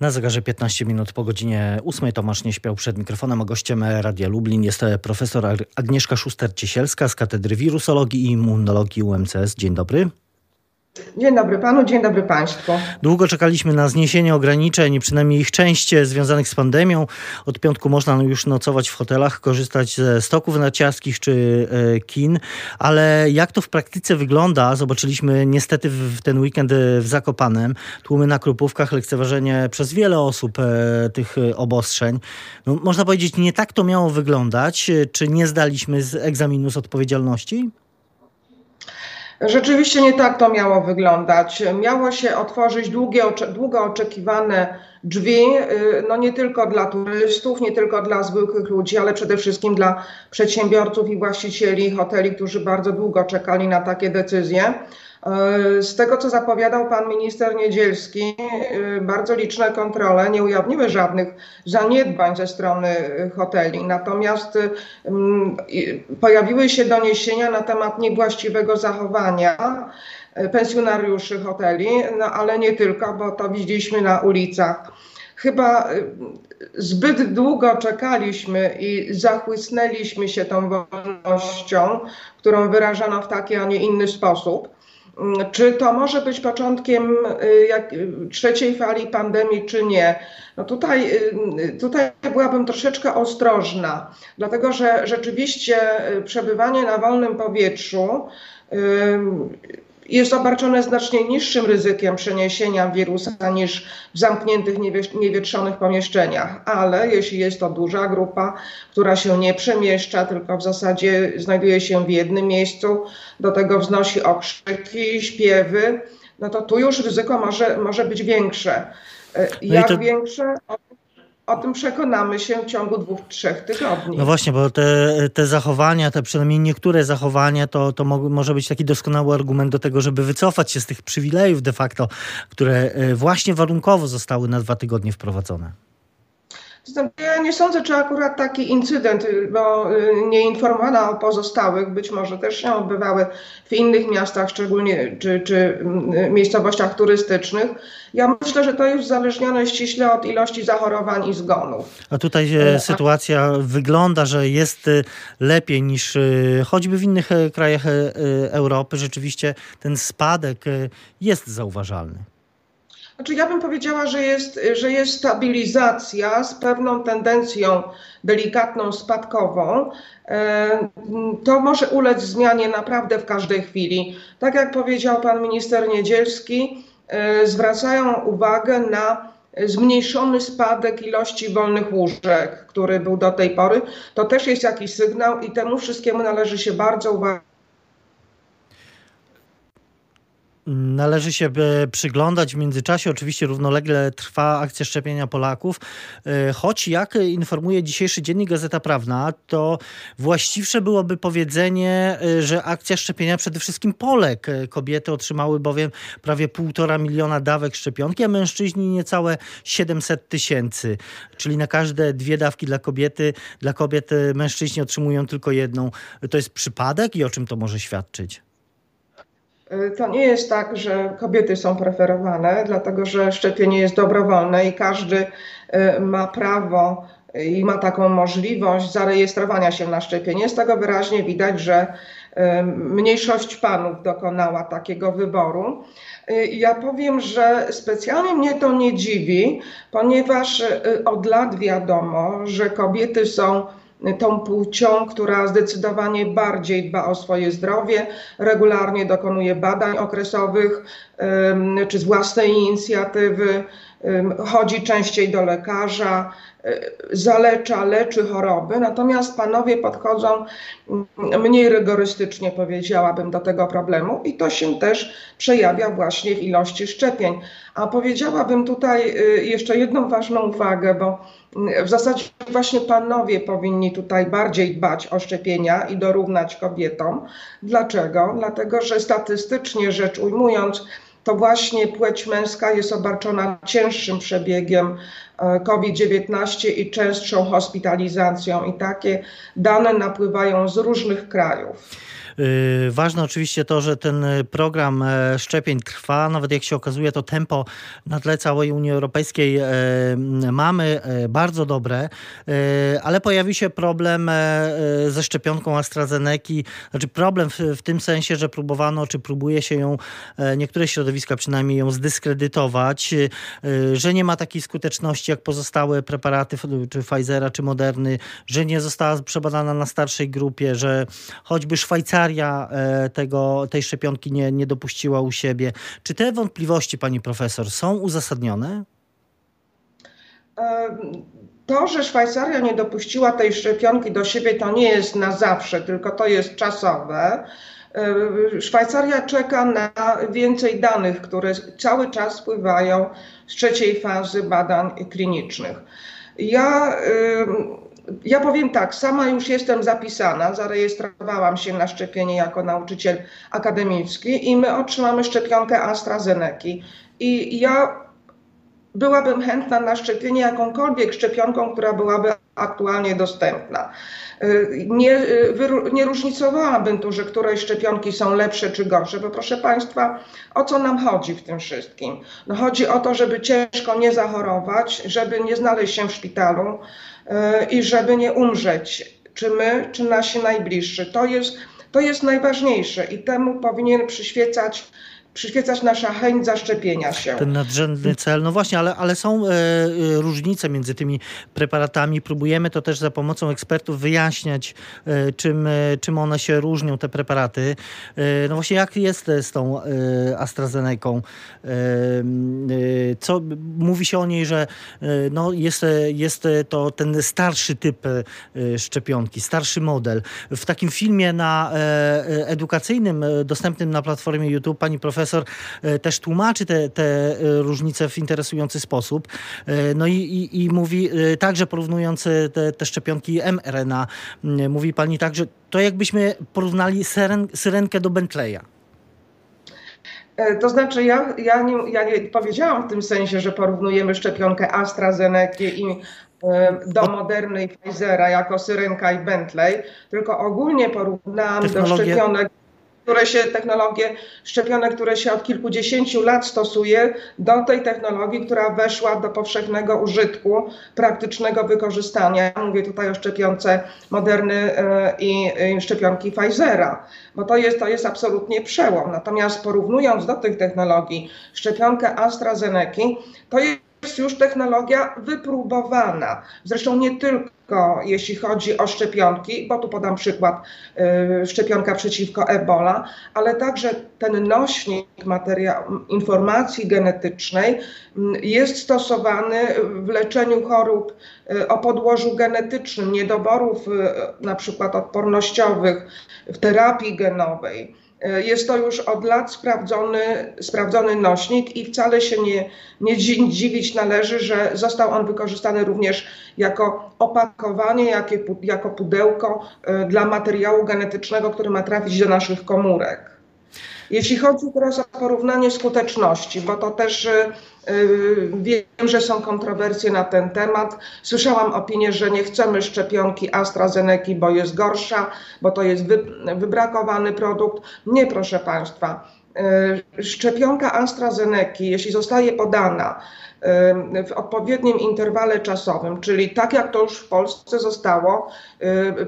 Na zegarze 15 minut po godzinie 8 Tomasz nie śpiał przed mikrofonem, a gościem Radia Lublin jest profesor Agnieszka Szuster-Ciesielska z Katedry Wirusologii i Immunologii UMCS. Dzień dobry. Dzień dobry panu, dzień dobry państwu. Długo czekaliśmy na zniesienie ograniczeń, przynajmniej ich część związanych z pandemią. Od piątku można już nocować w hotelach, korzystać ze stoków narciarskich czy e, kin, ale jak to w praktyce wygląda, zobaczyliśmy niestety w ten weekend w Zakopanem. Tłumy na krupówkach, lekceważenie przez wiele osób e, tych obostrzeń. No, można powiedzieć, nie tak to miało wyglądać. Czy nie zdaliśmy z egzaminu z odpowiedzialności? Rzeczywiście nie tak to miało wyglądać. Miało się otworzyć długie, długo oczekiwane drzwi, y, no nie tylko dla turystów, nie tylko dla zwykłych ludzi, ale przede wszystkim dla przedsiębiorców i właścicieli hoteli, którzy bardzo długo czekali na takie decyzje. E, z tego, co zapowiadał pan minister Niedzielski, e, bardzo liczne kontrole nie ujawniły żadnych zaniedbań ze strony hoteli. Natomiast pojawiły się doniesienia na temat niewłaściwego zachowania e, pensjonariuszy hoteli, no ale nie tylko, bo to widzieliśmy na ulicach. Chyba zbyt długo czekaliśmy i zachłysnęliśmy się tą wolnością, którą wyrażano w taki, a nie inny sposób. Mm, czy to może być początkiem y, jak, trzeciej fali pandemii, czy nie? No tutaj, y, tutaj byłabym troszeczkę ostrożna, dlatego że rzeczywiście y, przebywanie na wolnym powietrzu jest obarczone znacznie niższym ryzykiem przeniesienia wirusa niż w zamkniętych, niewietrzonych pomieszczeniach. Ale jeśli jest to duża grupa, która się nie przemieszcza, tylko w zasadzie znajduje się w jednym miejscu, do tego wznosi okrzyki, śpiewy, no to tu już ryzyko może, może być większe. No Jak to... większe? o tym przekonamy się w ciągu dwóch, trzech tygodni. No właśnie, bo te, te zachowania, te przynajmniej niektóre zachowania, to, to może być taki doskonały argument do tego, żeby wycofać się z tych przywilejów de facto, które e, właśnie warunkowo zostały na dwa tygodnie wprowadzone. Ja nie sądzę, czy akurat taki incydent, bo y, nie informowano o pozostałych, być może też się odbywały w innych miastach, szczególnie czy, czy mm, miejscowościach turystycznych. Ja myślę, że to jest uzależnione ściśle od ilości zachorowań i zgonów. A tutaj e, e, sytuacja wygląda, że jest e, lepiej niż choćby w innych krajach Europy. Rzeczywiście ten spadek jest zauważalny. Znaczy ja bym powiedziała, że jest, że jest stabilizacja z pewną tendencją delikatną, spadkową. E, to może ulec zmianie naprawdę w każdej chwili. Tak jak powiedział pan minister Niedzielski, e, zwracają uwagę na zmniejszony spadek ilości wolnych łóżek, który był do tej pory. To też jest jakiś sygnał i temu wszystkiemu należy się bardzo uważać Należy się e, przyglądać w międzyczasie. Oczywiście równolegle trwa akcja szczepienia Polaków, e, choć jak informuje dzisiejszy dziennik Gazeta Prawna, to właściwsze byłoby powiedzenie, e, że akcja szczepienia przede wszystkim Polek. Kobiety otrzymały bowiem prawie półtora miliona dawek szczepionki, a mężczyźni niecałe 700 tysięcy. Czyli na każde dwie dawki dla kobiety, dla kobiet mężczyźni otrzymują tylko jedną. To jest przypadek i o czym to może świadczyć? Y, to nie jest tak, że kobiety są preferowane, dlatego że szczepienie jest dobrowolne i każdy y, ma prawo i ma taką możliwość zarejestrowania się na szczepienie. Z tego wyraźnie widać, że y, mniejszość panów dokonała takiego wyboru. Ja powiem, że specjalnie mnie to nie dziwi, ponieważ od lat wiadomo, że kobiety są tą płcią, która zdecydowanie bardziej dba o swoje zdrowie, regularnie dokonuje badań okresowych czy z własnej inicjatywy, chodzi częściej do lekarza, e, zalecza, leczy choroby, natomiast panowie podchodzą mniej rygorystycznie, powiedziałabym, do tego problemu i to się też przejawia właśnie w ilości szczepień. A powiedziałabym tutaj y, jeszcze jedną ważną uwagę, bo w zasadzie właśnie panowie powinni tutaj bardziej dbać o szczepienia i dorównać kobietom. Dlaczego? Dlatego, że statystycznie rzecz ujmując, to właśnie płeć męska jest obarczona cięższym przebiegiem COVID-19 i częstszą hospitalizacją, i takie dane napływają z różnych krajów. Ważne oczywiście to, że ten program szczepień trwa, nawet jak się okazuje to tempo na tle całej Unii Europejskiej mamy bardzo dobre, ale pojawi się problem ze szczepionką AstraZeneca, znaczy problem w, w tym sensie, że próbowano, czy próbuje się ją, niektóre środowiska przynajmniej ją zdyskredytować, że nie ma takiej skuteczności jak pozostałe preparaty, czy Pfizera, czy Moderny, że nie została przebadana na starszej grupie, że choćby Szwajcaria e, tego, tej szczepionki nie, nie dopuściła u siebie. Czy te wątpliwości, pani profesor, są uzasadnione? To, że Szwajcaria nie dopuściła tej szczepionki do siebie, to nie jest na zawsze, tylko to jest czasowe. E, Szwajcaria czeka na więcej danych, które cały czas spływają z trzeciej fazy badań klinicznych. Ja, ja powiem tak, sama już jestem zapisana, zarejestrowałam się na szczepienie jako nauczyciel akademicki i my otrzymamy szczepionkę AstraZeneca. I ja byłabym chętna na szczepienie jakąkolwiek szczepionką, która byłaby aktualnie dostępna. Y, nie, y, nie różnicowałabym tu, że któreś szczepionki są lepsze czy gorsze, bo proszę Państwa, o co nam chodzi w tym wszystkim? No chodzi o to, żeby ciężko nie zachorować, żeby nie znaleźć się w szpitalu y, i żeby nie umrzeć, czy my, czy nasi najbliżsi. To jest, to jest najważniejsze i temu powinien przyświecać przyświecać nasza chęć zaszczepienia się. Ten nadrzędny cel, no właśnie, ale, ale są e, e, różnice między tymi preparatami. Próbujemy to też za pomocą ekspertów wyjaśniać, e, czym, czym one się różnią, te preparaty. No właśnie, jak jest z tą AstraZeneką? co mówi się o niej, że no jest, jest to ten starszy typ szczepionki, starszy model. W takim filmie na edukacyjnym, dostępnym na platformie YouTube, pani profesor profesor e, też tłumaczy te, te e, różnice w interesujący sposób. E, no i, i, i mówi także porównując te, te szczepionki mRNA, mówi pani tak, że to jakbyśmy porównali syren, syrenkę do Bentleya. To znaczy, ja, ja, nie, ja nie powiedziałam w tym sensie, że porównujemy szczepionkę AstraZeneca i do Moderny Pfizera jako Syrenka i Bentley, tylko ogólnie porównałam do szczepionek które się, technologie szczepione, które się od kilkudziesięciu lat stosuje, do tej technologii, która weszła do powszechnego użytku, praktycznego wykorzystania. Mówię tutaj o szczepionce Moderny e, i szczepionki Pfizera, bo to jest, to jest absolutnie przełom. Natomiast porównując do tych technologii szczepionkę AstraZeneca, to jest jest już technologia wypróbowana. Zresztą nie tylko jeśli chodzi o szczepionki, bo tu podam przykład y, szczepionka przeciwko Ebola, ale także ten nośnik materia, informacji genetycznej mm, jest stosowany w leczeniu chorób y, o podłożu genetycznym, niedoborów y, na przykład odpornościowych, w terapii genowej jest to już od lat sprawdzony, sprawdzony nośnik i wcale się nie, nie dziwić należy, że został on wykorzystany również jako opakowanie, jako pudełko e, dla materiału genetycznego, który ma trafić do naszych komórek. Jeśli chodzi teraz o porównanie skuteczności, bo to też y, y, wiem, że są kontrowersje na ten temat. Słyszałam opinię, że nie chcemy szczepionki AstraZeneca, bo jest gorsza, bo to jest wybrakowany produkt. Nie, proszę Państwa. Y, szczepionka AstraZeneca, jeśli zostaje podana w odpowiednim interwale czasowym, czyli tak jak to już w Polsce zostało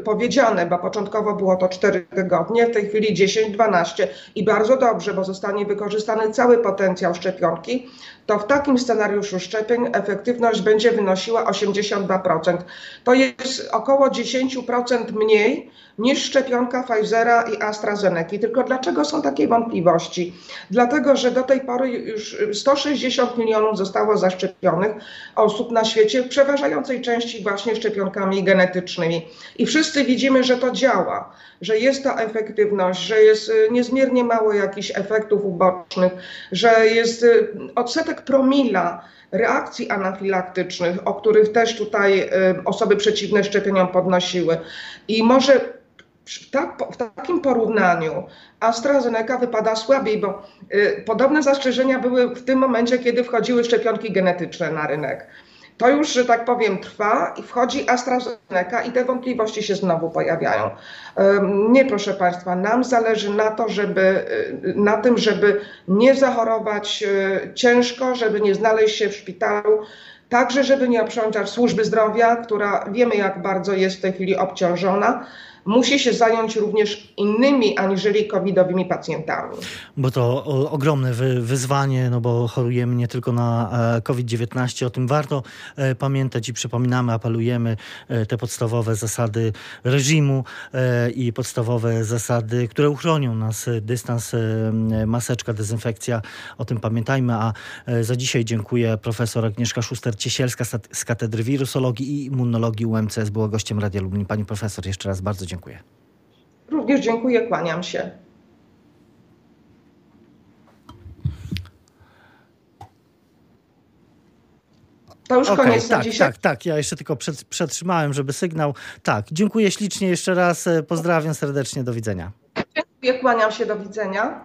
powiedziane, bo początkowo było to 4 tygodnie, w tej chwili 10-12 i bardzo dobrze, bo zostanie wykorzystany cały potencjał szczepionki, to w takim scenariuszu szczepień efektywność będzie wynosiła 82%. To jest około 10% mniej niż szczepionka Pfizera i AstraZeneca. Tylko dlaczego są takie wątpliwości? Dlatego, że do tej pory już 160 milionów zostało zaszczepionych osób na świecie, w przeważającej części właśnie szczepionkami genetycznymi. I wszyscy widzimy, że to działa, że jest ta efektywność, że jest y, niezmiernie mało jakichś efektów ubocznych, że jest y, odsetek promila reakcji anafilaktycznych, o których też tutaj y, osoby przeciwne szczepieniom podnosiły. I może w, tak, w, takim porównaniu AstraZeneca wypada słabiej, bo y, podobne zastrzeżenia były w tym momencie, kiedy wchodziły szczepionki genetyczne na rynek. To już, że tak powiem, trwa i wchodzi AstraZeneca i te wątpliwości się znowu pojawiają. Nie, proszę Państwa, nam zależy na to, żeby, y, na tym, żeby nie zachorować y, ciężko, żeby nie znaleźć się w szpitalu, także żeby nie obciążać służby zdrowia, która wiemy jak bardzo jest w tej chwili obciążona. Musi się zająć również innymi aniżeli covidowymi pacjentami. Bo to ogromne wy, wyzwanie, no bo chorujemy nie tylko na e, COVID-19, o tym warto e, pamiętać i przypominamy, apelujemy e, te podstawowe zasady reżimu i podstawowe zasady, które uchronią nas, dystans, maseczka, dezynfekcja, o tym pamiętajmy, a za dzisiaj dziękuję profesor Agnieszka Szuster-Ciesielska z Katedry Wirusologii i Immunologii UMCS, była gościem Radia Lublin. Pani profesor, jeszcze raz bardzo dziękuję. Również dziękuję, kłaniam się. To już Okej, koniec na tak, dzisiaj. tak, tak. Ja jeszcze tylko przed, przetrzymałem, żeby sygnał. Tak, dziękuję ślicznie jeszcze raz. Pozdrawiam serdecznie. Do widzenia. Dziękuję, kłaniam się, do widzenia.